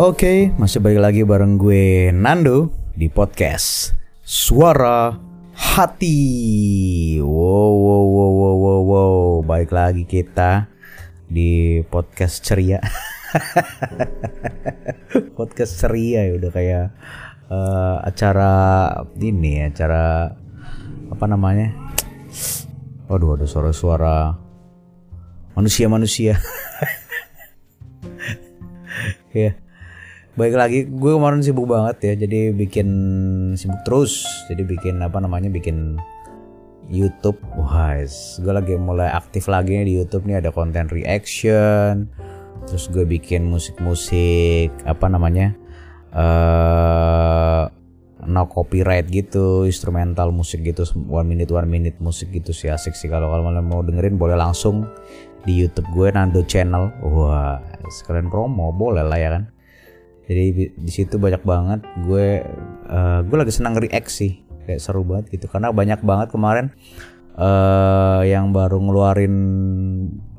Oke, masih balik lagi bareng gue Nando di podcast Suara Hati. Wow, wow, wow, wow, wow, wow. Balik lagi kita di podcast ceria. podcast ceria ya udah kayak uh, acara ini, acara apa namanya? Waduh, ada suara-suara manusia-manusia. ya. Baik lagi, gue kemarin sibuk banget ya, jadi bikin sibuk terus, jadi bikin apa namanya, bikin YouTube. Wah, gue lagi mulai aktif lagi nih di YouTube nih ada konten reaction, terus gue bikin musik-musik apa namanya, uh, no copyright gitu, instrumental musik gitu, one minute one minute musik gitu sih asik sih kalau kalian mau dengerin boleh langsung di YouTube gue Nando Channel. Wah, sekalian promo boleh lah ya kan jadi di situ banyak banget. Gue uh, gue lagi senang react sih. Kayak seru banget gitu. Karena banyak banget kemarin uh, yang baru ngeluarin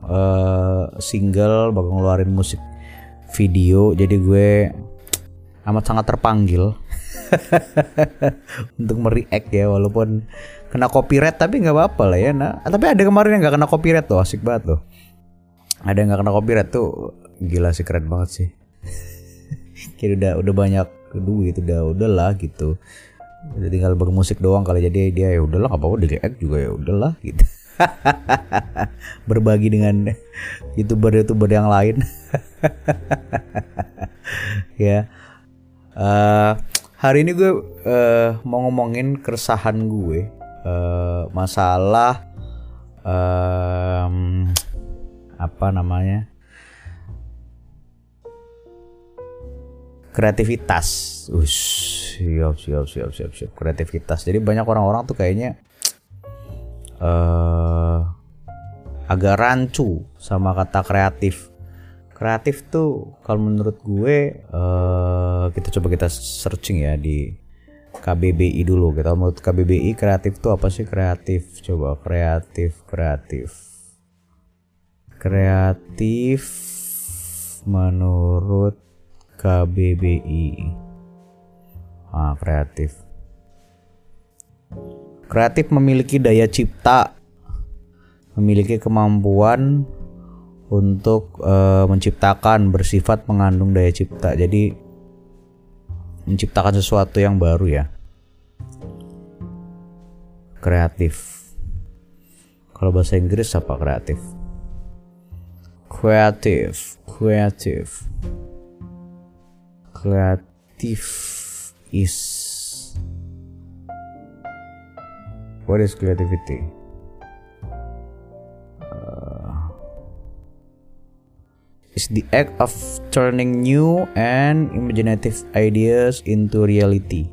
uh, single baru ngeluarin musik video. Jadi gue amat sangat terpanggil untuk mereact ya. Walaupun kena copyright tapi nggak apa-apa lah ya nah tapi ada kemarin yang nggak kena copyright tuh. Asik banget tuh. Ada yang nggak kena copyright tuh. Gila sih keren banget sih kayak udah udah banyak duit udah udahlah gitu. Udah tinggal bermusik doang kali jadi dia ya udahlah apa apa di juga ya udahlah gitu. Berbagi dengan youtuber youtuber yang lain. Ya. Uh, hari ini gue uh, mau ngomongin keresahan gue uh, masalah um, apa namanya kreativitas. Ush, siap, siap, siap, siap, siap. Kreativitas. Jadi banyak orang-orang tuh kayaknya uh, agak rancu sama kata kreatif. Kreatif tuh kalau menurut gue uh, kita coba kita searching ya di KBBI dulu. Kita menurut KBBI kreatif tuh apa sih kreatif? Coba kreatif, kreatif. Kreatif menurut KBBI. Ah, kreatif. Kreatif memiliki daya cipta, memiliki kemampuan untuk uh, menciptakan bersifat mengandung daya cipta. Jadi menciptakan sesuatu yang baru ya. Kreatif. Kalau bahasa Inggris apa kreatif? Kreatif, kreatif creative is what is creativity? Uh, is the act of turning new and imaginative ideas into reality.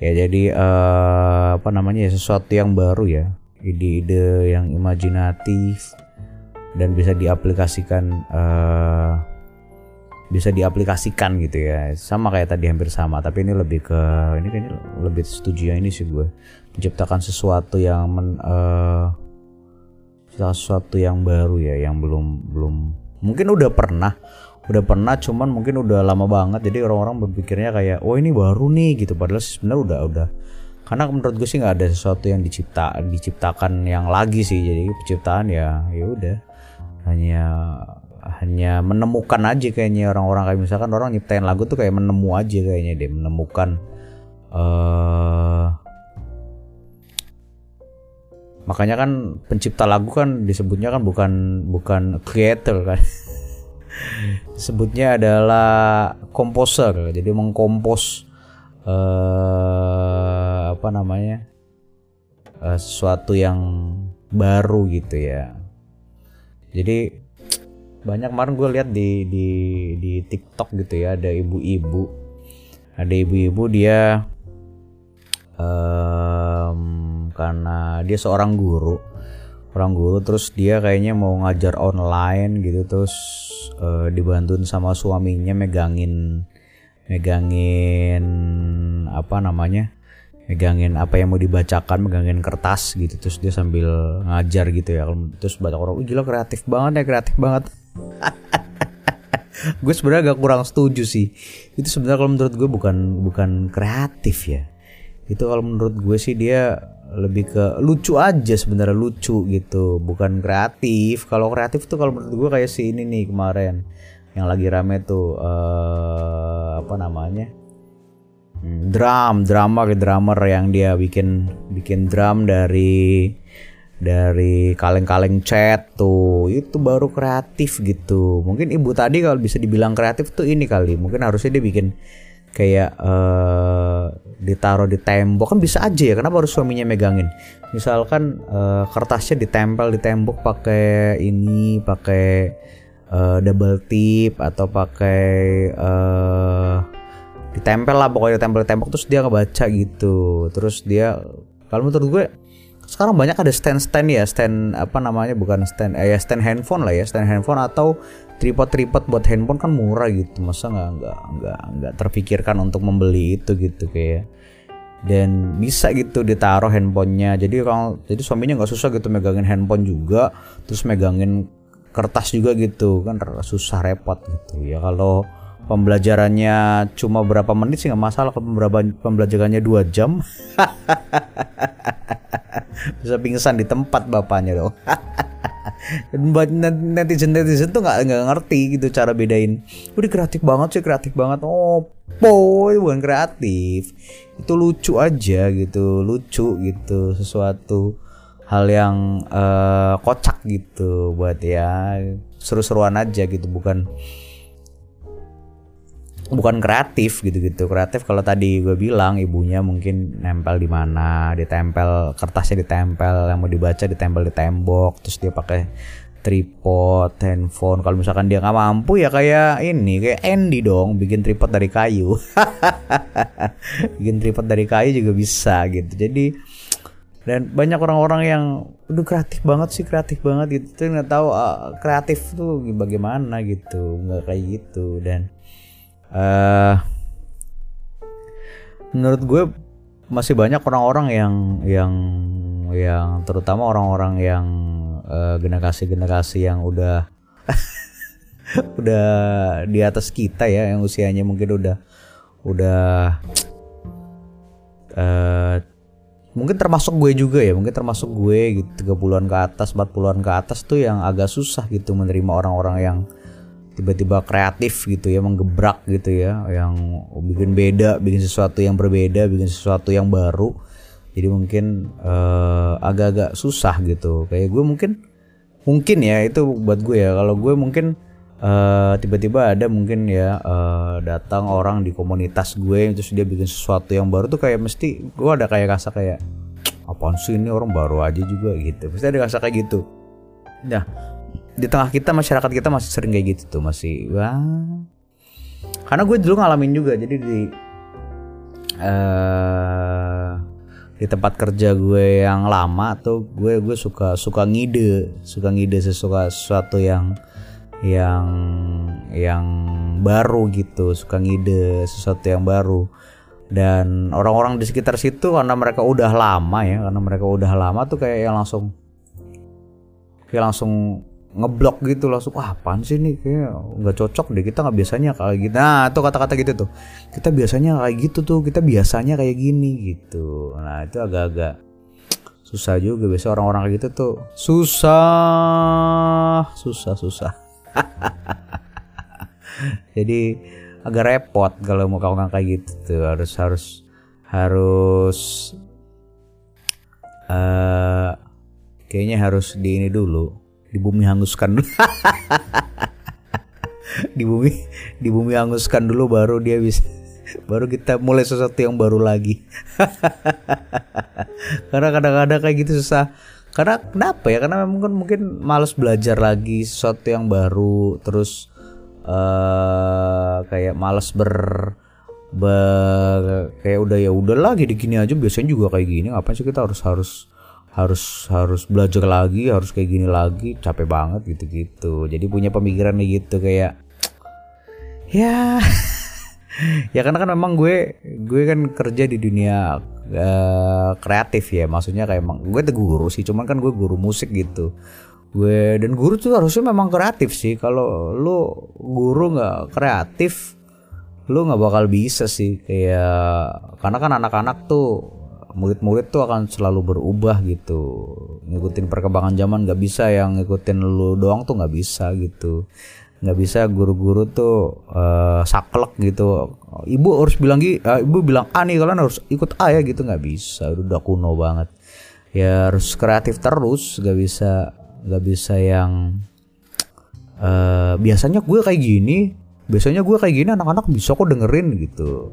Ya jadi uh, apa namanya ya sesuatu yang baru ya. Ide-ide yang imajinatif dan bisa diaplikasikan uh, bisa diaplikasikan gitu ya. Sama kayak tadi hampir sama tapi ini lebih ke ini kayaknya lebih setuju ya ini sih gue. Menciptakan sesuatu yang men, uh, sesuatu yang baru ya yang belum belum mungkin udah pernah udah pernah cuman mungkin udah lama banget. Jadi orang-orang berpikirnya kayak oh ini baru nih gitu. Padahal sebenarnya udah udah. Karena menurut gue sih nggak ada sesuatu yang dicipta diciptakan yang lagi sih. Jadi penciptaan ya ya udah. Hanya hanya menemukan aja kayaknya orang-orang kayak misalkan orang nyiptain lagu tuh kayak menemu aja kayaknya deh menemukan uh, makanya kan pencipta lagu kan disebutnya kan bukan bukan creator kan. Sebutnya adalah komposer jadi mengkompos uh, apa namanya uh, sesuatu yang baru gitu ya. Jadi banyak kemarin gue lihat di di di TikTok gitu ya ada ibu-ibu. Ada ibu-ibu dia um, karena dia seorang guru orang guru terus dia kayaknya mau ngajar online gitu terus uh, dibantuin sama suaminya megangin megangin apa namanya megangin apa yang mau dibacakan megangin kertas gitu terus dia sambil ngajar gitu ya. Terus banyak orang gila kreatif banget ya kreatif banget gue sebenarnya agak kurang setuju sih. Itu sebenarnya kalau menurut gue bukan bukan kreatif ya. Itu kalau menurut gue sih dia lebih ke lucu aja sebenarnya lucu gitu. Bukan kreatif. Kalau kreatif tuh kalau menurut gue kayak si ini nih kemarin. Yang lagi rame tuh uh, apa namanya? Hmm, drum. Drama ke drummer yang dia bikin bikin drum dari dari kaleng-kaleng cat tuh. Itu baru kreatif gitu. Mungkin ibu tadi kalau bisa dibilang kreatif tuh ini kali. Mungkin harusnya dia bikin kayak uh, ditaruh di tembok. Kan bisa aja ya kenapa harus suaminya megangin? Misalkan uh, kertasnya ditempel di tembok pakai ini pakai uh, double tip atau pakai uh, ditempel lah pokoknya ditempel di tembok terus dia ngebaca gitu. Terus dia kalau menurut gue sekarang banyak ada stand-stand ya, stand apa namanya bukan stand eh, ya stand handphone lah ya, stand handphone atau tripod-tripod buat handphone kan murah gitu. Masa nggak nggak nggak nggak terpikirkan untuk membeli itu gitu kayak. Dan bisa gitu ditaruh handphonenya. Jadi kalau jadi suaminya nggak susah gitu megangin handphone juga terus megangin kertas juga gitu. Kan susah repot gitu. Ya kalau pembelajarannya cuma berapa menit sih nggak masalah kalau pembelajarannya dua jam bisa pingsan di tempat bapaknya dong. Netizen netizen tuh nggak ngerti gitu cara bedain. Udah kreatif banget sih kreatif banget. Oh itu bukan kreatif. Itu lucu aja gitu lucu gitu sesuatu hal yang uh, kocak gitu buat ya seru-seruan aja gitu bukan bukan kreatif gitu-gitu. Kreatif kalau tadi gue bilang ibunya mungkin nempel di mana ditempel kertasnya ditempel yang mau dibaca ditempel di tembok terus dia pakai tripod handphone. Kalau misalkan dia nggak mampu ya kayak ini kayak Andy dong bikin tripod dari kayu. Bikin tripod dari kayu juga bisa gitu. Jadi dan banyak orang-orang yang udah kreatif banget sih kreatif banget gitu. Tuh nggak tahu uh, kreatif tuh bagaimana? gitu. Nggak kayak gitu. Dan uh, menurut gue masih banyak orang-orang yang yang yang terutama orang-orang yang uh, generasi-generasi yang udah udah di atas kita ya yang usianya mungkin udah udah uh, mungkin termasuk gue juga ya mungkin termasuk gue gitu 30-an ke atas 40-an ke atas tuh yang agak susah gitu menerima orang-orang yang tiba-tiba kreatif gitu ya menggebrak gitu ya yang bikin beda bikin sesuatu yang berbeda bikin sesuatu yang baru. Jadi mungkin uh, agak-agak susah gitu. Kayak gue mungkin mungkin ya itu buat gue ya. Kalau gue mungkin uh, tiba-tiba ada mungkin ya uh, datang orang di komunitas gue terus dia bikin sesuatu yang baru tuh kayak mesti gue ada kayak rasa kayak apaan sih ini orang baru aja juga gitu. Pasti ada rasa kayak gitu. Nah di tengah kita masyarakat kita masih sering kayak gitu tuh masih wah. Karena gue dulu ngalamin juga jadi di uh, di tempat kerja gue yang lama tuh gue gue suka suka ngide suka ngide sesuatu sesuatu yang yang yang baru gitu suka ngide sesuatu yang baru. Dan orang-orang di sekitar situ karena mereka udah lama ya karena mereka udah lama tuh kayak yang langsung kayak langsung ngeblok gitu langsung wah apaan sih nih kayak nggak cocok deh kita nggak biasanya kayak gitu. Nah tuh kata-kata gitu tuh. Kita biasanya kayak gitu tuh kita biasanya kayak gini gitu. Nah itu agak-agak susah juga. Biasa orang-orang kayak gitu tuh susah susah susah. Jadi agak repot kalau mau kamu kayak gitu tuh. Harus harus harus uh, kayaknya harus di ini dulu di bumi hanguskan dulu. Di bumi di bumi hanguskan dulu baru dia bisa baru kita mulai sesuatu yang baru lagi. Karena kadang-kadang kayak gitu susah. Karena kenapa ya? Karena mungkin mungkin males belajar lagi sesuatu yang baru terus uh, kayak males ber ber kayak udah ya udah lagi di gini aja. Biasanya juga kayak gini. Ngapain sih kita harus harus harus harus belajar lagi harus kayak gini lagi capek banget gitu gitu jadi punya pemikiran gitu kayak ya ya karena kan memang gue gue kan kerja di dunia uh, kreatif ya maksudnya kayak emang gue tuh guru sih cuman kan gue guru musik gitu. Gue dan guru tuh harusnya memang kreatif sih kalau lu guru nggak kreatif lu nggak bakal bisa sih kayak karena kan anak-anak tuh murid-murid tuh akan selalu berubah gitu. Ngikutin perkembangan zaman nggak bisa yang ngikutin lu doang tuh nggak bisa gitu. Nggak bisa guru-guru tuh uh, saklek gitu. Ibu harus bilang uh, ibu bilang A nih kalian harus ikut A ya gitu. Nggak bisa udah kuno banget. Ya harus kreatif terus nggak bisa nggak bisa yang uh, biasanya gue kayak gini biasanya gue kayak gini anak-anak bisa kok dengerin gitu.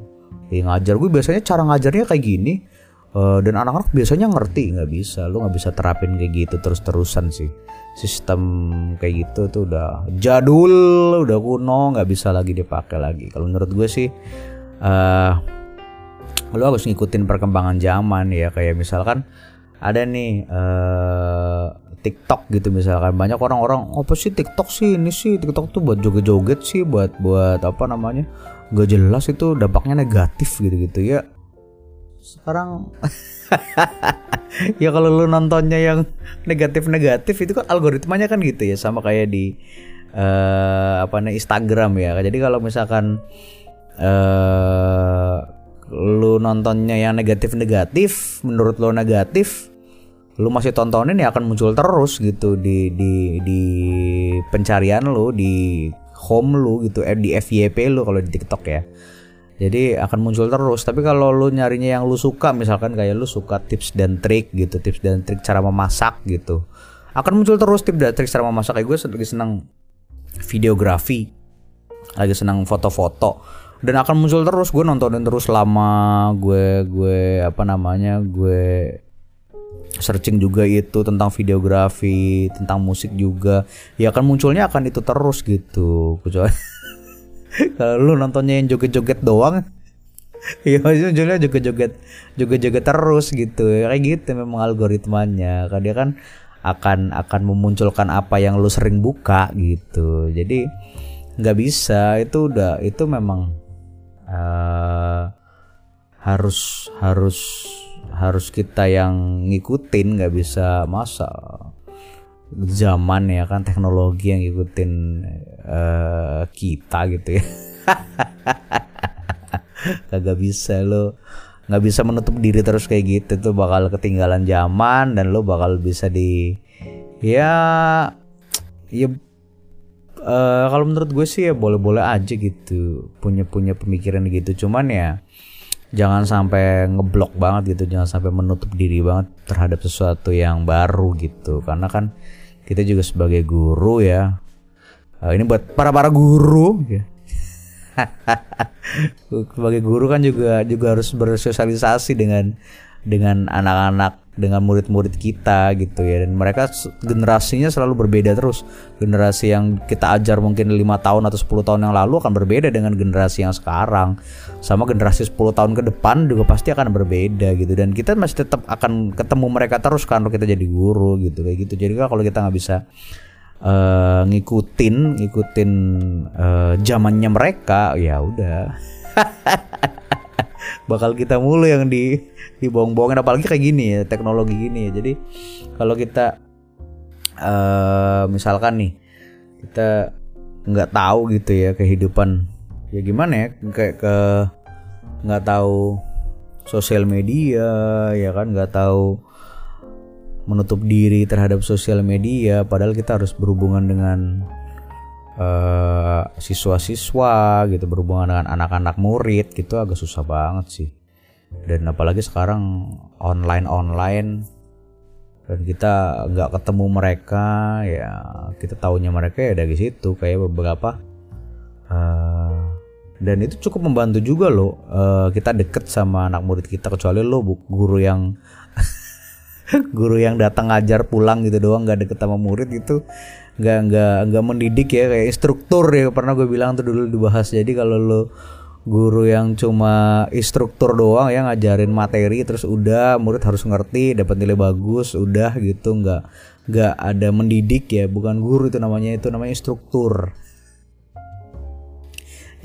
Ya ngajar gue biasanya cara ngajarnya kayak gini uh, dan anak-anak biasanya ngerti nggak bisa. Lo nggak bisa terapin kayak gitu terus-terusan sih. Sistem kayak gitu tuh udah jadul udah kuno nggak bisa lagi dipakai lagi. Kalau menurut gue sih uh, lo harus ngikutin perkembangan zaman ya. Kayak misalkan ada nih uh, TikTok gitu misalkan. Banyak orang-orang apa sih TikTok sih? Ini sih TikTok tuh buat joget-joget sih buat buat apa namanya gak jelas itu dampaknya negatif gitu-gitu ya sekarang ya kalau lu nontonnya yang negatif-negatif itu kan algoritmanya kan gitu ya sama kayak di uh, apa namanya Instagram ya jadi kalau misalkan uh, lu nontonnya yang negatif-negatif menurut lo negatif lu masih tontonin ya akan muncul terus gitu di di di pencarian lu di home lu gitu eh, di FYP lu kalau di TikTok ya. Jadi akan muncul terus. Tapi kalau lu nyarinya yang lu suka misalkan kayak lu suka tips dan trik gitu, tips dan trik cara memasak gitu. Akan muncul terus tips dan trik cara memasak kayak gue lagi senang videografi. Lagi senang foto-foto dan akan muncul terus gue nontonin terus lama gue gue apa namanya gue searching juga itu tentang videografi, tentang musik juga. Ya kan munculnya akan itu terus gitu. Kecuali kalau lu nontonnya yang joget-joget doang, ya munculnya joget-joget joget-joget terus gitu. Kayak gitu memang algoritmanya. Kan dia kan akan akan memunculkan apa yang lu sering buka gitu. Jadi nggak bisa itu udah itu memang uh, harus harus harus kita yang ngikutin nggak bisa masa zaman ya kan teknologi yang ngikutin uh, kita gitu ya. Kagak bisa lo nggak bisa menutup diri terus kayak gitu tuh bakal ketinggalan zaman dan lo bakal bisa di ya ya uh, kalau menurut gue sih ya boleh-boleh aja gitu punya punya pemikiran gitu. Cuman ya jangan sampai ngeblok banget gitu jangan sampai menutup diri banget terhadap sesuatu yang baru gitu karena kan kita juga sebagai guru ya uh, ini buat para para guru ya. sebagai guru kan juga juga harus bersosialisasi dengan dengan anak-anak dengan murid-murid kita gitu ya. Dan mereka generasinya selalu berbeda terus. Generasi yang kita ajar mungkin lima tahun atau 10 tahun yang lalu akan berbeda dengan generasi yang sekarang. Sama generasi 10 tahun ke depan juga pasti akan berbeda gitu. Dan kita masih tetap akan ketemu mereka terus kalau kita jadi guru gitu kayak gitu. Jadi kalau kita nggak bisa uh, ngikutin ngikutin uh, zamannya mereka ya udah bakal kita mulu yang di dibohong-bohongin apalagi kayak gini ya teknologi gini ya. Jadi kalau kita uh, misalkan nih kita nggak tahu gitu ya kehidupan ya gimana ya kayak ke nggak tahu sosial media ya kan nggak tahu menutup diri terhadap sosial media padahal kita harus berhubungan dengan siswa-siswa gitu berhubungan dengan anak-anak murid gitu agak susah banget sih. Dan apalagi sekarang online online dan kita nggak ketemu mereka ya kita tahunya mereka ya dari situ kayak beberapa uh, dan itu cukup membantu juga loh uh, kita deket sama anak murid kita kecuali lo guru yang guru yang datang ngajar pulang gitu doang nggak deket sama murid itu nggak nggak nggak mendidik ya kayak instruktur ya. Pernah gue bilang tuh dulu dibahas. Jadi kalau lo guru yang cuma instruktur doang ya ngajarin materi terus udah murid harus ngerti dapat nilai bagus udah gitu. Nggak nggak ada mendidik ya. Bukan guru itu namanya itu namanya instruktur.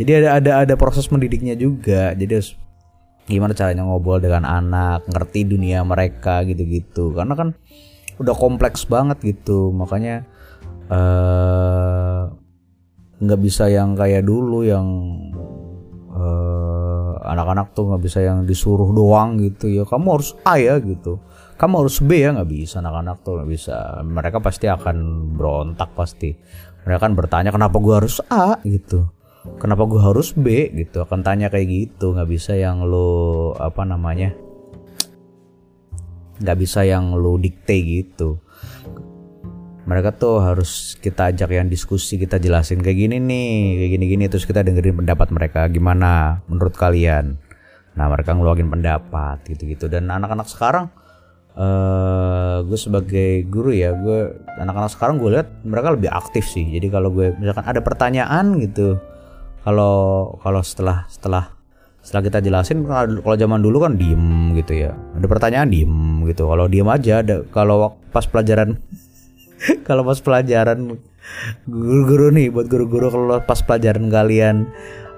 Jadi ada ada ada proses mendidiknya juga. Jadi gimana caranya ngobrol dengan anak ngerti dunia mereka gitu-gitu. Karena kan udah kompleks banget gitu. Makanya eh, nggak bisa yang kayak dulu yang eh, anak-anak tuh nggak bisa yang disuruh doang gitu. Ya kamu harus A ya gitu. Kamu harus B ya nggak bisa. Anak-anak tuh nggak bisa. Mereka pasti akan berontak pasti. Mereka kan bertanya kenapa gua harus A? gitu kenapa gua harus B gitu? Akan tanya kayak gitu. Nggak bisa yang lo apa namanya nggak bisa yang lo dikte gitu. Mereka tuh harus kita ajak yang diskusi kita jelasin kayak gini nih kayak gini gini terus kita dengerin pendapat mereka. Gimana menurut kalian? Nah mereka ngeluarin pendapat gitu gitu dan anak-anak sekarang eh gue sebagai guru ya gue anak-anak sekarang gue lihat mereka lebih aktif sih. Jadi kalau gue misalkan ada pertanyaan gitu kalau kalau setelah setelah setelah kita jelasin kalau zaman dulu kan diem gitu ya. Ada pertanyaan diem gitu. Kalau diem aja ada kalau pas pelajaran kalau pas pelajaran guru-guru nih buat guru-guru kalau pas pelajaran kalian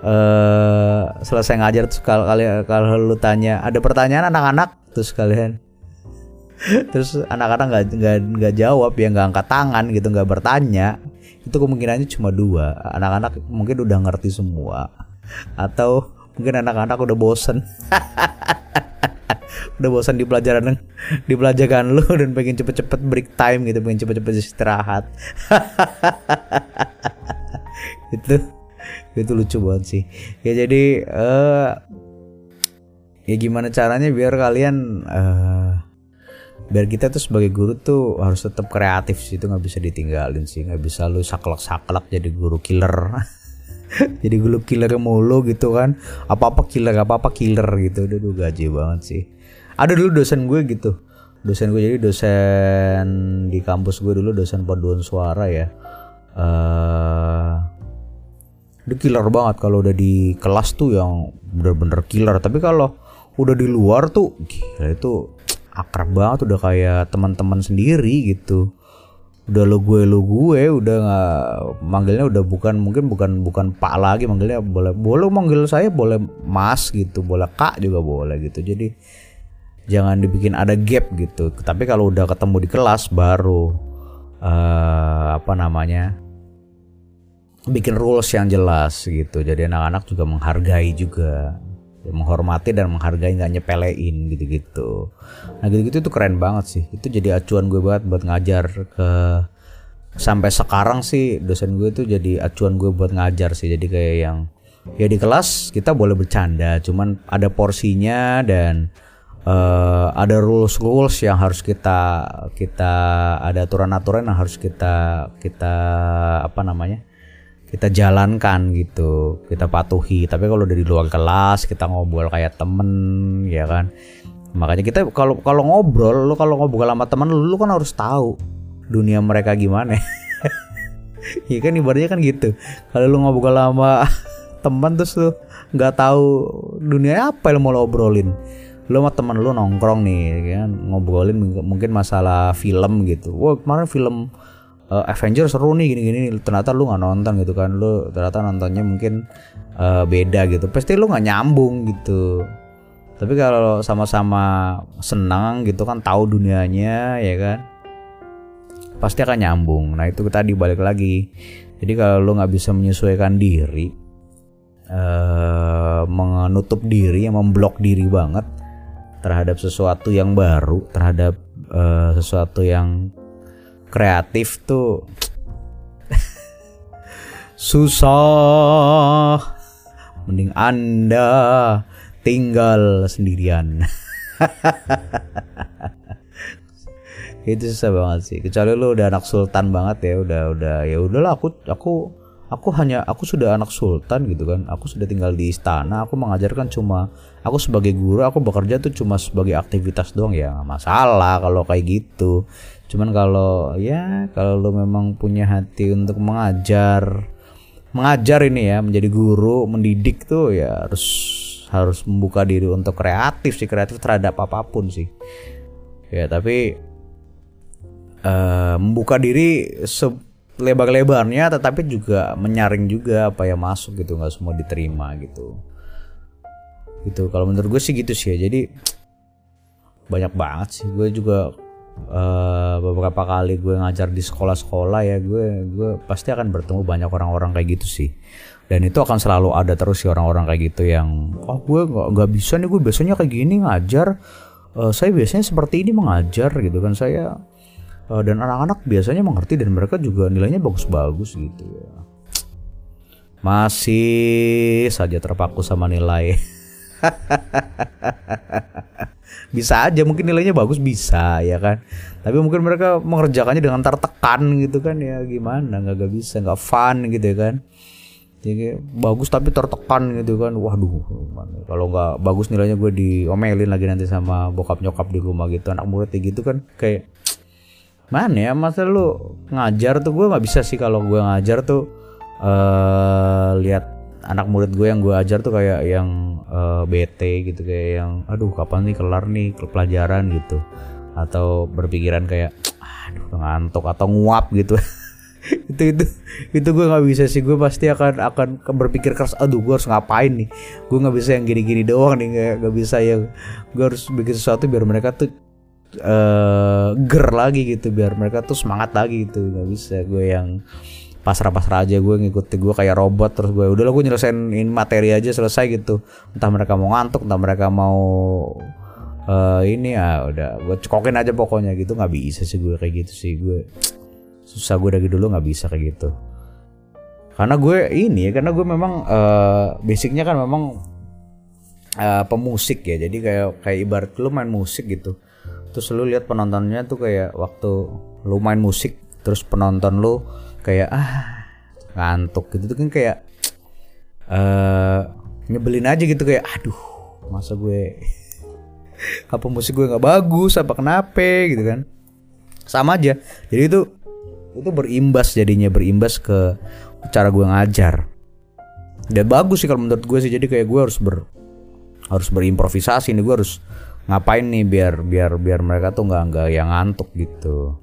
eh selesai ngajar terus kalau kalian kalau lu tanya ada pertanyaan anak-anak terus kalian terus anak-anak nggak nggak nggak jawab ya nggak angkat tangan gitu nggak bertanya. Itu kemungkinannya cuma dua. Anak-anak mungkin udah ngerti semua. Atau mungkin anak-anak udah bosen. Udah bosan di pelajaran di pelajaran lu dan pengen cepet-cepet break time gitu pengen cepet-cepet istirahat. Itu itu lucu banget sih. Ya jadi eh ya gimana caranya biar kalian eh biar kita tuh sebagai guru tuh harus tetap kreatif sih itu nggak bisa ditinggalin sih. Nggak bisa lu saklek-saklek jadi guru killer. Jadi guru killer mulu gitu kan. Apa apa killer apa apa killer gitu. Udah tuh gaji banget sih. Ada dulu dosen gue gitu. Dosen gue jadi dosen di kampus gue dulu dosen paduan suara ya. Eh dia killer banget kalau udah di kelas tuh yang bener-bener killer. Tapi kalau udah di luar tuh gila itu akrab banget udah kayak teman-teman sendiri gitu. Udah lo gue lo gue udah nggak manggilnya udah bukan mungkin bukan bukan pak lagi manggilnya boleh boleh manggil saya boleh mas gitu boleh kak juga boleh gitu. Jadi jangan dibikin ada gap gitu. Tapi kalau udah ketemu di kelas baru uh, apa namanya bikin rules yang jelas gitu. Jadi anak-anak juga menghargai juga menghormati dan menghargai nggak nyepelein gitu-gitu. Nah gitu-gitu tuh keren banget sih. Itu jadi acuan gue banget buat ngajar ke sampai sekarang sih dosen gue tuh jadi acuan gue buat ngajar sih. Jadi kayak yang ya di kelas kita boleh bercanda cuman ada porsinya dan uh, ada rules rules yang harus kita kita ada aturan aturan yang harus kita kita apa namanya kita jalankan gitu kita patuhi. Tapi kalau dari luar kelas kita ngobrol kayak temen ya kan? Makanya kita kalau kalau ngobrol lu kalau ngobrol sama temen lu lu kan harus tahu dunia mereka gimana. Iya kan ibaratnya kan gitu. Kalau lu ngobrol sama teman terus lu nggak tahu dunia apa yang mau lo obrolin? Lu sama temen lu nongkrong nih kan? Ngobrolin mungkin masalah film gitu. Wah kemarin film uh, Avenger seru nih gini-gini ternyata lu nggak nonton gitu kan. Lu ternyata nontonnya mungkin uh, beda gitu. Pasti lu nggak nyambung gitu. Tapi kalau sama-sama senang gitu kan tahu dunianya ya kan pasti akan nyambung. Nah itu tadi balik lagi. Jadi kalau lu nggak bisa menyesuaikan diri uh, menutup diri yang memblok diri banget terhadap sesuatu yang baru terhadap uh, sesuatu yang kreatif tuh. Susah. Mending anda tinggal sendirian. Itu susah banget sih. Kecuali lu udah anak sultan banget ya udah udah ya udahlah aku aku aku hanya aku sudah anak sultan gitu kan. Aku sudah tinggal di istana aku mengajarkan cuma aku sebagai guru aku bekerja tuh cuma sebagai aktivitas doang. Ya masalah kalau kayak gitu cuman kalau ya kalau lu memang punya hati untuk mengajar mengajar ini ya menjadi guru mendidik tuh ya harus harus membuka diri untuk kreatif sih kreatif terhadap apa pun sih. Ya tapi uh, membuka diri se lebar-lebarnya tetapi juga menyaring juga apa yang masuk gitu nggak semua diterima gitu. Gitu kalau menurut gue sih gitu sih ya. Jadi banyak banget sih. Gue juga uh, beberapa kali gue ngajar di sekolah-sekolah ya gue gue pasti akan bertemu banyak orang-orang kayak gitu sih. Dan itu akan selalu ada terus sih orang-orang kayak gitu yang oh gue nggak nggak bisa nih gue biasanya kayak gini ngajar. Uh, saya biasanya seperti ini mengajar gitu kan saya uh, dan anak-anak biasanya mengerti dan mereka juga nilainya bagus-bagus gitu ya. Masih saja terpaku sama nilai bisa aja mungkin nilainya bagus bisa ya kan? Tapi mungkin mereka mengerjakannya dengan tertekan gitu kan ya gimana? Nggak gak bisa nggak fun gitu ya kan? Jadi bagus tapi tertekan gitu kan? Waduh kalau nggak bagus nilainya gue diomelin lagi nanti sama bokap nyokap di rumah gitu. Anak murid gitu kan kayak mana ya masa lu ngajar tuh? Gue nggak bisa sih kalau gue ngajar tuh uh, lihat anak murid gue yang gue ajar tuh kayak yang uh, bete gitu kayak yang aduh kapan nih kelar nih ke pelajaran? gitu. Atau berpikiran kayak aduh ngantuk atau nguap gitu. Itu itu itu gue nggak bisa sih. Gue pasti akan akan berpikir keras aduh gue harus ngapain nih? Gue nggak bisa yang gini-gini doang nih nggak nggak bisa yang gue harus bikin sesuatu biar mereka tuh uh, ger lagi gitu biar mereka tuh semangat lagi gitu. Nggak bisa gue yang pasrah-pasrah aja gue ngikutin gue kayak robot terus gue udah gue nyelesain materi aja selesai gitu. Entah mereka mau ngantuk entah mereka mau uh, ini ya udah gue cekokin aja pokoknya gitu. Nggak bisa sih gue kayak gitu sih gue susah gue dari dulu nggak bisa kayak gitu. Karena gue ini ya karena gue memang uh, basicnya kan memang uh, pemusik ya. Jadi kayak kayak ibarat lu main musik gitu. Terus lu lihat penontonnya tuh kayak waktu lu main musik terus penonton lu kayak ah ngantuk gitu. Tuh kan kayak uh, nyebelin aja gitu kayak aduh masa gue apa musik gue nggak bagus apa kenapa gitu kan. Sama aja. Jadi itu itu berimbas jadinya berimbas ke cara gue ngajar. Dan bagus sih kalau menurut gue sih. Jadi kayak gue harus ber harus berimprovisasi nih. Gue harus ngapain nih biar biar biar mereka tuh nggak nggak yang ngantuk gitu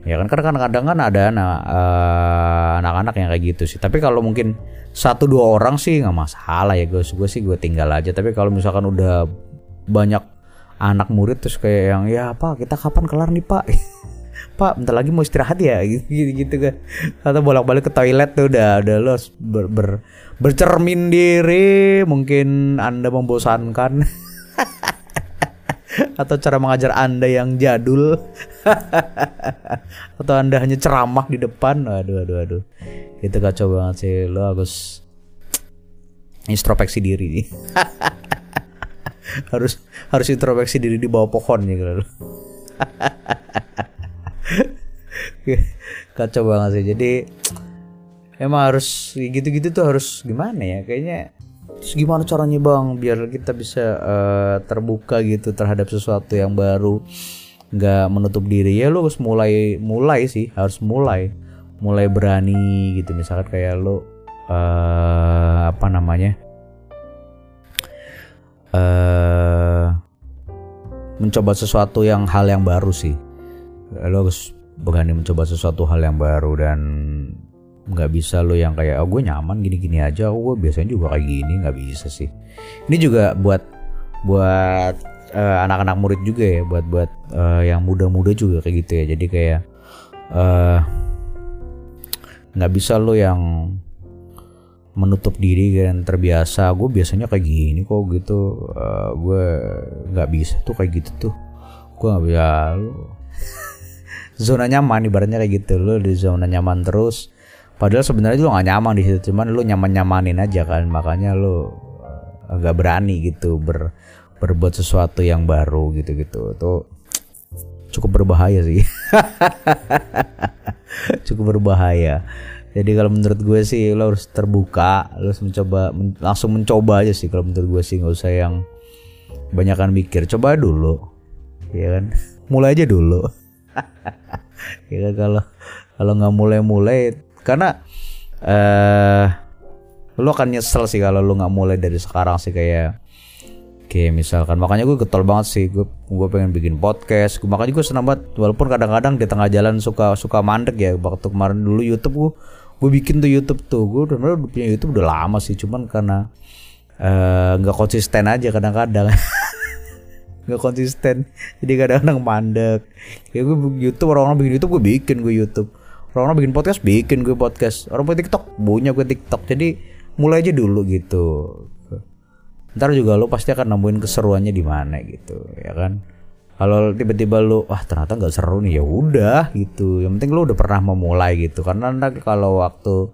ya kan karena kadang-kadang kan ada eh, anak-anak uh, yang kayak gitu sih. Tapi kalau mungkin satu dua orang sih nggak masalah ya. Gue gue sih gue tinggal aja. Tapi kalau misalkan udah banyak anak murid terus kayak yang ya pak kita kapan kelar nih pak? Pak bentar lagi mau istirahat ya. Gitu gitu, gitu kan. Atau bolak-balik ke toilet tuh udah udah lo ber, ber, bercermin diri. Mungkin anda membosankan. Atau cara mengajar Anda yang jadul atau Anda hanya ceramah di depan? Aduh aduh aduh itu kacau banget sih. Lo harus introspeksi diri. Nih harus harus introspeksi diri di bawah pohon ya gitu kacau banget sih. Jadi emang harus gitu-gitu tuh harus gimana ya? Kayaknya Terus gimana caranya bang? Biar kita bisa uh, terbuka gitu terhadap sesuatu yang baru, nggak menutup diri. Ya lo harus mulai mulai sih harus mulai. Mulai berani gitu. Misalkan kayak lo uh, apa namanya? Uh, mencoba sesuatu yang hal yang baru sih. Lo harus berani mencoba sesuatu hal yang baru dan nggak bisa lo yang kayak oh gue nyaman gini-gini aja. Oh gue biasanya juga kayak gini. Nggak bisa sih. Ini juga buat buat uh, anak-anak murid juga ya buat buat uh, yang muda-muda juga kayak gitu ya. Jadi kayak uh, nggak bisa lo yang menutup diri dan terbiasa. Gue biasanya kayak gini kok gitu. Uh, gue nggak bisa tuh kayak gitu tuh. Gue nggak bisa. Lo zona nyaman ibaratnya kayak gitu. Lo di zona nyaman terus. Padahal sebenarnya lu gak nyaman di situ, cuman lu nyaman-nyamanin aja kan, makanya lu agak berani gitu ber berbuat sesuatu yang baru gitu-gitu. Itu cukup berbahaya sih. cukup berbahaya. Jadi kalau menurut gue sih lo harus terbuka, lo harus mencoba men, langsung mencoba aja sih kalau menurut gue sih nggak usah yang banyakkan mikir. Coba dulu, ya kan? Mulai aja dulu. ya kan kalau kalau nggak mulai-mulai karena eh lu akan nyesel sih kalau lu nggak mulai dari sekarang sih kayak kayak misalkan. Makanya gue getol banget sih. Gue gue pengen bikin podcast. Gue makanya gue senang banget. Walaupun kadang-kadang di tengah jalan suka suka mandek ya. Waktu kemarin dulu YouTube gue gue bikin tuh YouTube tuh. Gue udah punya YouTube udah lama sih. Cuman karena eh, nggak uh, konsisten aja kadang-kadang. Nggak konsisten. Jadi kadang-kadang mandek. Ya gue YouTube orang-orang bikin YouTube gue bikin gue YouTube. Orang-orang bikin podcast bikin gue podcast. Orang bikin TikTok punya gue TikTok. Jadi mulai aja dulu gitu ntar juga lo pasti akan nemuin keseruannya di mana gitu ya kan? Kalau tiba-tiba lo wah ternyata nggak seru nih. Ya udah gitu. Yang penting lo udah pernah memulai gitu. Karena nanti kalau waktu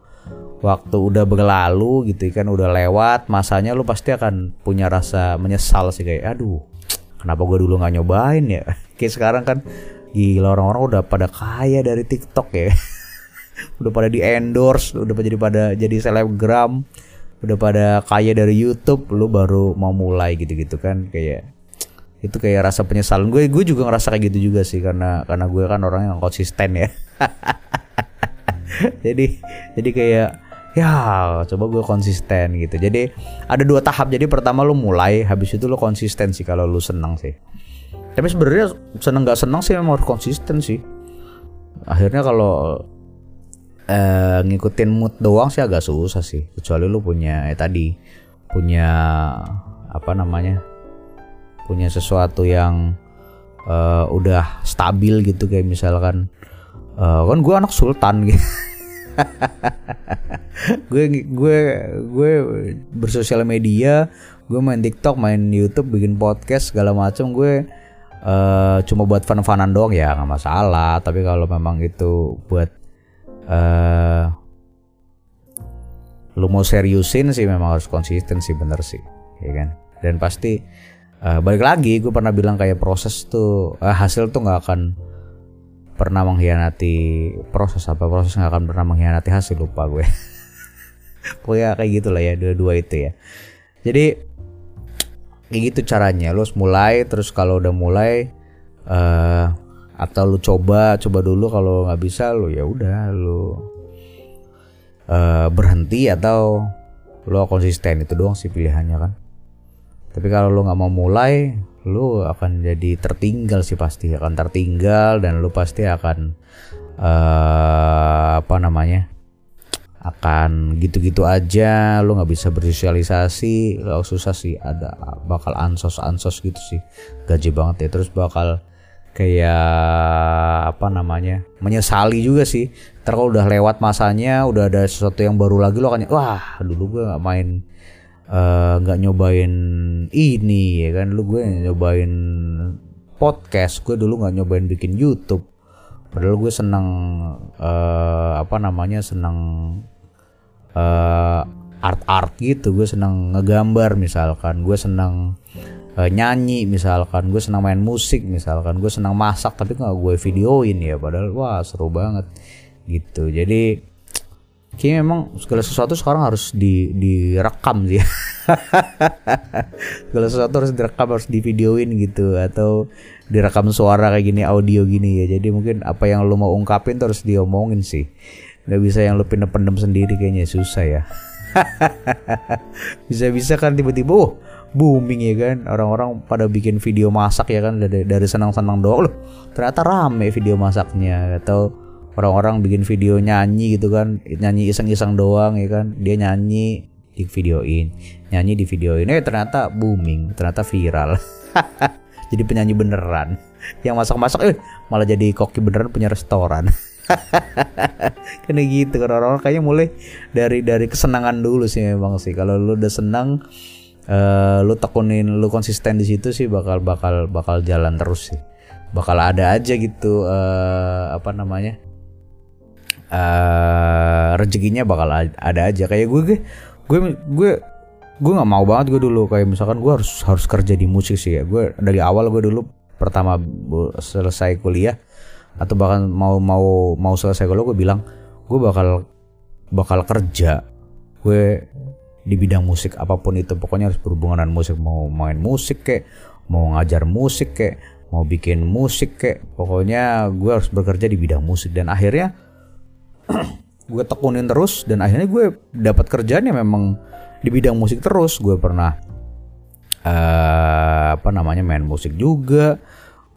waktu udah berlalu gitu kan udah lewat masanya lo pasti akan punya rasa menyesal sih kayak aduh kenapa gue dulu nggak nyobain ya? Kayak sekarang kan gila orang-orang udah pada kaya dari TikTok ya. Udah pada di endorse udah jadi pada jadi selebgram udah pada kaya dari YouTube lu baru mau mulai gitu-gitu kan kayak itu kayak rasa penyesalan. Gue gue juga ngerasa kayak gitu juga sih karena karena gue kan orang yang konsisten ya. Jadi jadi kayak ya coba gue konsisten gitu. Jadi ada dua tahap. Jadi pertama lu mulai habis itu lu konsisten sih kalau lu senang sih. Tapi sebenarnya seneng nggak senang sih memang harus konsisten sih. Akhirnya kalau eh, ngikutin mood doang sih agak susah sih. Kecuali lu punya eh tadi punya apa namanya punya sesuatu yang uh, udah stabil gitu kayak misalkan uh, kan gue anak sultan gitu. Gue gue gue bersosial media gue main TikTok main YouTube bikin podcast segala macam gue uh, cuma buat fun-funan doang ya nggak masalah. Tapi kalau memang itu buat uh, lu mau seriusin sih memang harus konsisten sih bener sih ya kan? Dan pasti uh, balik lagi gue pernah bilang kayak proses tuh uh, hasil tuh nggak akan pernah mengkhianati proses. Apa proses nggak akan pernah mengkhianati hasil lupa gue. Pokoknya kayak gitulah ya dua-dua itu ya. Jadi kayak gitu caranya. Lu harus mulai terus kalau udah mulai uh, atau lu coba coba dulu kalau nggak bisa lu ya udah lu uh, berhenti atau lu konsisten. Itu doang sih pilihannya kan. Tapi kalau lu nggak mau mulai lu akan jadi tertinggal sih pasti. Akan tertinggal dan lu pasti akan uh, apa namanya akan gitu-gitu aja. Lu nggak bisa bersosialisasi. Lo susah sih ada bakal ansos ansos gitu sih. Gaji banget ya. Terus bakal kayak apa namanya menyesali juga sih. Ntar kalau udah lewat masanya udah ada sesuatu yang baru lagi lo akan wah dulu gue nggak main eh, nggak uh, nyobain ini ya kan. Lu gue nyobain podcast gue dulu nggak nyobain bikin YouTube. Padahal gue senang uh, apa namanya senang uh, art art gitu. Gue senang ngegambar misalkan. Gue senang uh, nyanyi misalkan. Gue senang main musik misalkan. Gue senang masak tapi nggak gue videoin ya. Padahal wah seru banget. Gitu. Jadi kayaknya memang segala sesuatu sekarang harus di direkam sih. Segala sesuatu harus direkam harus divideoin gitu. Atau direkam suara kayak gini audio gini ya. Jadi mungkin apa yang lo mau ungkapin tuh harus diomongin sih. Nggak bisa yang lo pendem-pendem sendiri kayaknya susah ya. Bisa-bisa kan tiba-tiba oh booming ya kan? Orang-orang pada bikin video masak ya kan? Dari dari senang-senang doang. Loh ternyata rame video masaknya atau orang-orang bikin video nyanyi gitu kan? Nyanyi iseng-iseng doang ya kan? Dia nyanyi di videoin nyanyi di videoin eh ternyata booming ternyata viral. Jadi penyanyi beneran. Yang masak-masak eh malah jadi koki beneran punya restoran. Kena gitu kan orang-orang. Kayaknya mulai dari dari kesenangan dulu sih memang sih. Kalau lu udah senang uh, lu tekunin lu konsisten di situ sih bakal bakal bakal jalan terus sih. Bakal ada aja gitu uh, apa namanya uh, rezekinya bakal ada aja. Kayak gue gue gue gue gue nggak mau banget gue dulu. Kayak misalkan gue harus harus kerja di musik sih ya. Gue dari awal gue dulu pertama selesai kuliah atau bahkan mau mau mau selesai kuliah gue bilang gue bakal bakal kerja. Gue di bidang musik apa pun itu. Pokoknya harus berhubungan dengan musik. Mau main musik kek mau ngajar musik kek mau bikin musik kek. Pokoknya gue harus bekerja di bidang musik. Dan akhirnya gue tekunin terus. Dan akhirnya gue dapat kerjaan memang di bidang musik terus. Gue pernah uh, apa namanya main musik juga.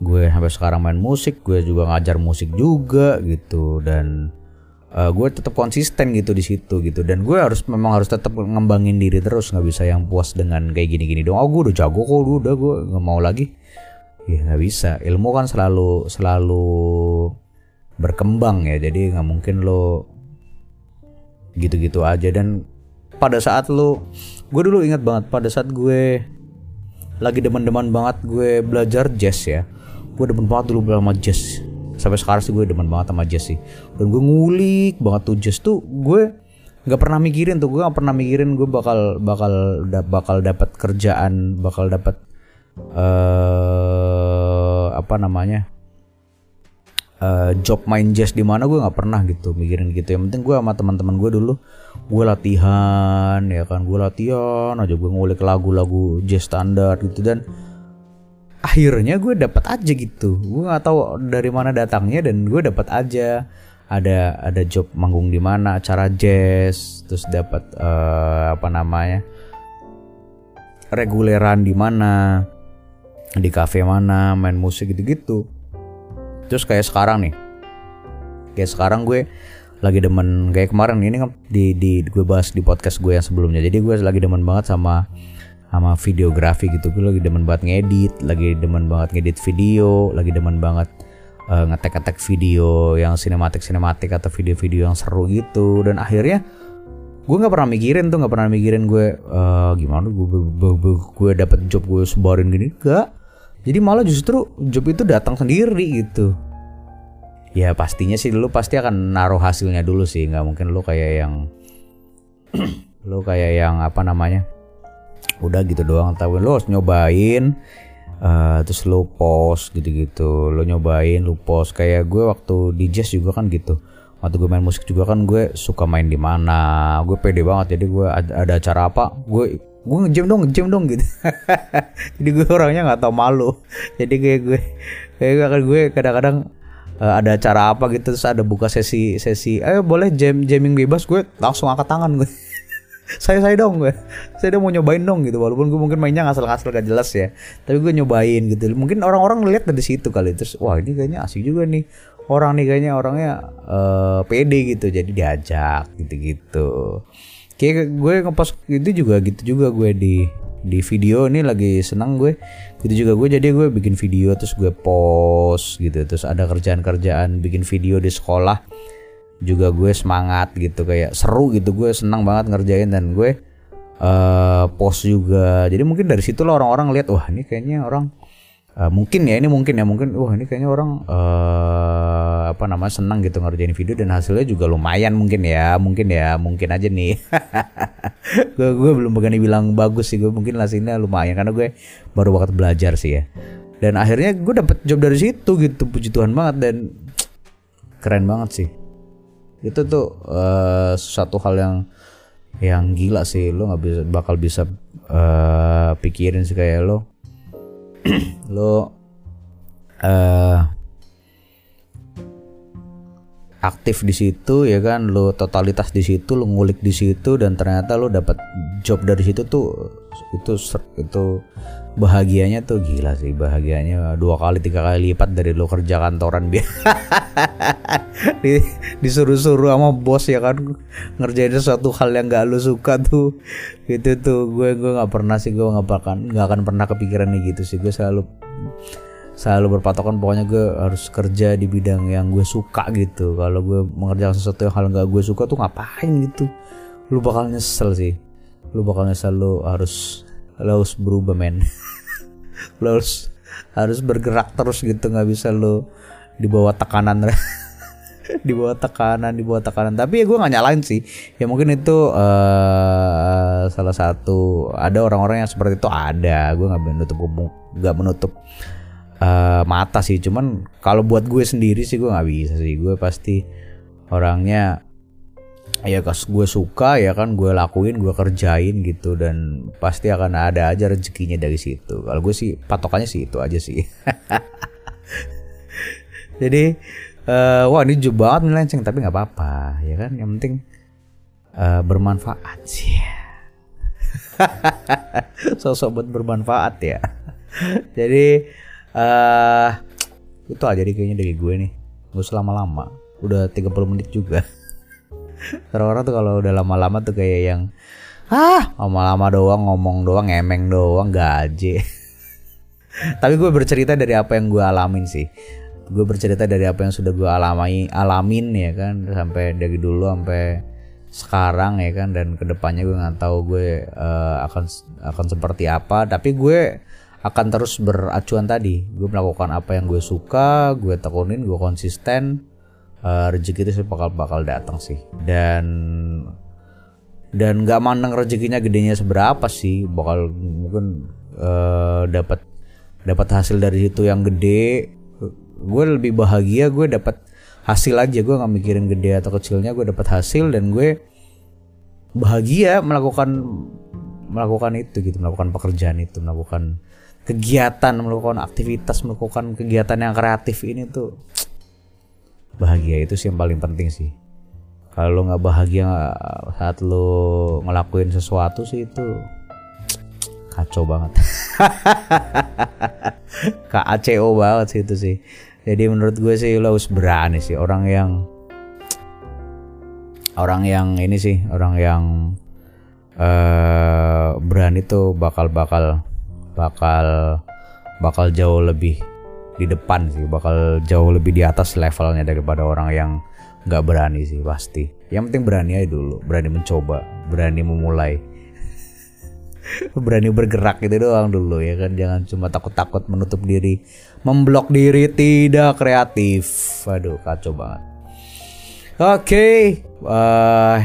Gue sampai sekarang main musik. Gue juga ngajar musik juga gitu. Dan uh, gue tetap konsisten gitu di situ gitu. Dan gue harus memang harus tetap ngembangin diri terus nggak bisa yang puas dengan kayak gini-gini dong oh gue udah jago kok udah gue nggak mau lagi. Ya nggak bisa. Ilmu kan selalu selalu berkembang ya. Jadi nggak mungkin lo gitu-gitu aja. Dan pada saat lo gue dulu ingat banget pada saat gue lagi demen-demen banget gue belajar jazz ya. Gue demen banget dulu sama jazz. Sampai sekarang sih gue demen banget sama jazz sih dan gue ngulik banget tuh jazz tuh gue nggak pernah mikirin tuh gue nggak pernah mikirin gue bakal bakal bakal dapat kerjaan bakal dapat uh, apa namanya uh, job main jazz di mana gue nggak pernah gitu mikirin gitu. Yang penting gue sama teman-teman gue dulu gue latihan ya kan gue latihan aja gue ngulik lagu-lagu jazz standar gitu. Dan akhirnya gue dapat aja gitu. Gue nggak tahu dari mana datangnya dan gue dapat aja ada ada job manggung di mana acara jazz terus dapat uh, apa namanya reguleran di mana di cafe mana main musik gitu-gitu. Terus kayak sekarang nih kayak sekarang gue lagi demen kayak kemarin ini kan di di gue bahas di podcast gue yang sebelumnya. Jadi gue lagi demen banget sama sama videografi gitu. Gue lagi demen banget ngedit lagi demen banget ngedit video lagi demen banget uh, ngetek-ngetek video yang sinematik sinematik atau video-video yang seru gitu. Dan akhirnya gue nggak pernah mikirin tuh nggak pernah mikirin gue uh, gimana gue gue, dapet job gue sebarin gini. Gak jadi malah justru job itu datang sendiri gitu. Ya pastinya sih dulu pasti akan naruh hasilnya dulu sih. Nggak mungkin lo kayak yang lo kayak yang apa namanya udah gitu doang. Tapi lo harus nyobain uh, terus lo post gitu-gitu lo nyobain lo post. Kayak gue waktu di jazz juga kan gitu. Waktu gue main musik juga kan gue suka main di mana. Gue pede banget jadi gue ada, ada acara apa gue gue ngejam dong ngejam dong gitu. Jadi gue orangnya nggak tau malu. Jadi kayak gue kayak gue kadang-kadang uh, ada acara apa gitu terus ada buka sesi sesi eh boleh jam jamming bebas gue langsung angkat tangan gue saya saya dong. Gue saya udah mau nyobain dong gitu. Walaupun gue mungkin mainnya ngasal-ngasal gak jelas ya. Tapi gue nyobain gitu. Mungkin orang-orang lihat dari situ kali. Terus wah ini kayaknya asik juga nih. Orang nih kayaknya orangnya uh, pede gitu. Jadi diajak gitu-gitu. Kayak gue ngepost gitu juga gitu juga gue di di video. Ini lagi senang gue. Gitu juga gue. Jadi gue bikin video terus gue post gitu. Terus ada kerjaan-kerjaan bikin video di sekolah juga gue semangat gitu kayak seru gitu. Gue senang banget ngerjain dan gue uh, post juga. Jadi mungkin dari situ lo orang-orang lihat wah ini kayaknya orang uh, mungkin ya ini mungkin ya mungkin wah ini kayaknya orang uh, apa namanya senang gitu ngerjain video dan hasilnya juga lumayan mungkin ya mungkin ya mungkin aja nih. Gue gue belum berani bilang bagus sih gue mungkin hasilnya lumayan karena gue baru waktu belajar sih ya. Dan akhirnya gue dapet job dari situ gitu puji Tuhan banget dan keren banget sih itu tuh uh, suatu hal yang yang gila sih. Lo nggak bisa bakal bisa uh, pikirin sih kayak lo lo uh, aktif di situ ya kan? Lo totalitas di situ lo ngulik di situ dan ternyata lo dapat job dari situ tuh itu itu bahagianya tuh gila sih bahagianya. Dua kali tiga kali lipat dari lo kerja kantoran biar di, disuruh-suruh sama bos ya kan? Ngerjain sesuatu hal yang gak lo suka tuh. Itu tuh gue gue nggak pernah sih gue nggak akan nggak akan pernah kepikiran nih gitu sih. Gue selalu selalu berpatokan pokoknya gue harus kerja di bidang yang gue suka gitu. Kalau gue mengerjakan sesuatu yang hal nggak gue suka tuh ngapain gitu? Lu bakal nyesel sih. Lu bakal nyesel lu harus lo harus berubah men. Lo harus harus bergerak terus gitu nggak bisa lo di bawah tekanan. Di bawah tekanan di bawah tekanan. Tapi ya gue nggak nyalain sih. Ya mungkin itu uh, salah satu ada orang-orang yang seperti itu ada. Gue nggak menutup nggak menutup uh, mata sih. Cuman kalau buat gue sendiri sih gue nggak bisa sih. Gue pasti orangnya ya kas gue suka ya kan gue lakuin gue kerjain gitu. Dan pasti akan ada aja rezekinya dari situ. Kalau gue sih patokannya sih itu aja sih. Jadi uh, wah ini jauh banget tapi nggak apa-apa ya kan? Yang penting uh, bermanfaat sih. Sosok buat bermanfaat ya. Jadi uh, itu aja deh kayaknya dari gue nih. Gue selama lama udah 30 menit juga. Orang-orang tuh kalau udah lama-lama tuh kayak yang ah lama-lama doang ngomong doang ngemeng doang gaji Tapi gue bercerita dari apa yang gue alamin sih. Gue bercerita dari apa yang sudah gue alami, alamin ya kan, sampai dari dulu sampai sekarang ya kan, dan ke depannya gue nggak tahu gue uh, akan akan seperti apa. Tapi gue akan terus beracuan tadi. Gue melakukan apa yang gue suka, gue tekunin, gue konsisten. Uh, rezeki itu bakal bakal datang sih. Dan dan nggak mandang rezekinya gedenya seberapa sih, bakal mungkin uh, dapat dapat hasil dari situ yang gede gue lebih bahagia gue dapat hasil aja gue nggak mikirin gede atau kecilnya gue dapat hasil dan gue bahagia melakukan melakukan itu gitu melakukan pekerjaan itu melakukan kegiatan melakukan aktivitas melakukan kegiatan yang kreatif ini tuh bahagia itu sih yang paling penting sih. Kalau nggak bahagia saat lo ngelakuin sesuatu sih itu kacau banget. KACO banget sih itu sih. Jadi menurut gue sih lo harus berani sih. Orang yang orang yang ini sih orang yang uh, berani tuh bakal bakal bakal bakal jauh lebih di depan sih bakal jauh lebih di atas levelnya daripada orang yang nggak berani sih pasti. Yang penting berani aja dulu berani mencoba berani memulai. Berani bergerak gitu doang dulu ya kan? Jangan cuma takut-takut menutup diri memblok diri tidak kreatif. Aduh kacau banget. Oke okay. uh,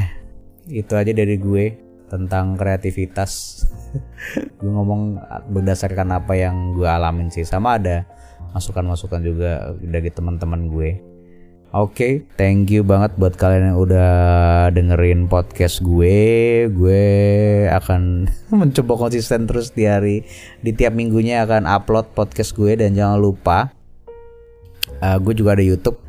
itu aja dari gue tentang kreativitas. Gue ngomong berdasarkan apa yang gue alamin sih. Sama ada masukan-masukan juga dari teman-teman gue. Oke, okay, thank you banget buat kalian yang udah dengerin podcast gue. Gue akan mencoba konsisten terus di hari di tiap minggunya akan upload podcast gue dan jangan lupa uh, gue juga ada YouTube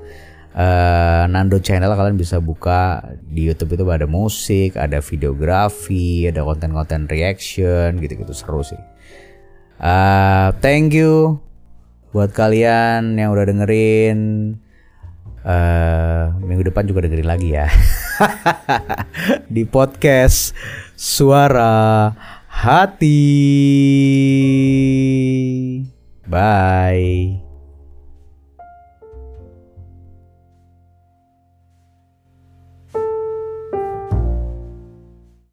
uh, Nando Channel kalian bisa buka di YouTube itu ada musik, ada videografi, ada konten-konten reaction gitu-gitu seru sih. Uh, thank you buat kalian yang udah dengerin. Uh, minggu depan juga dengerin lagi ya. Di podcast suara hati. Bye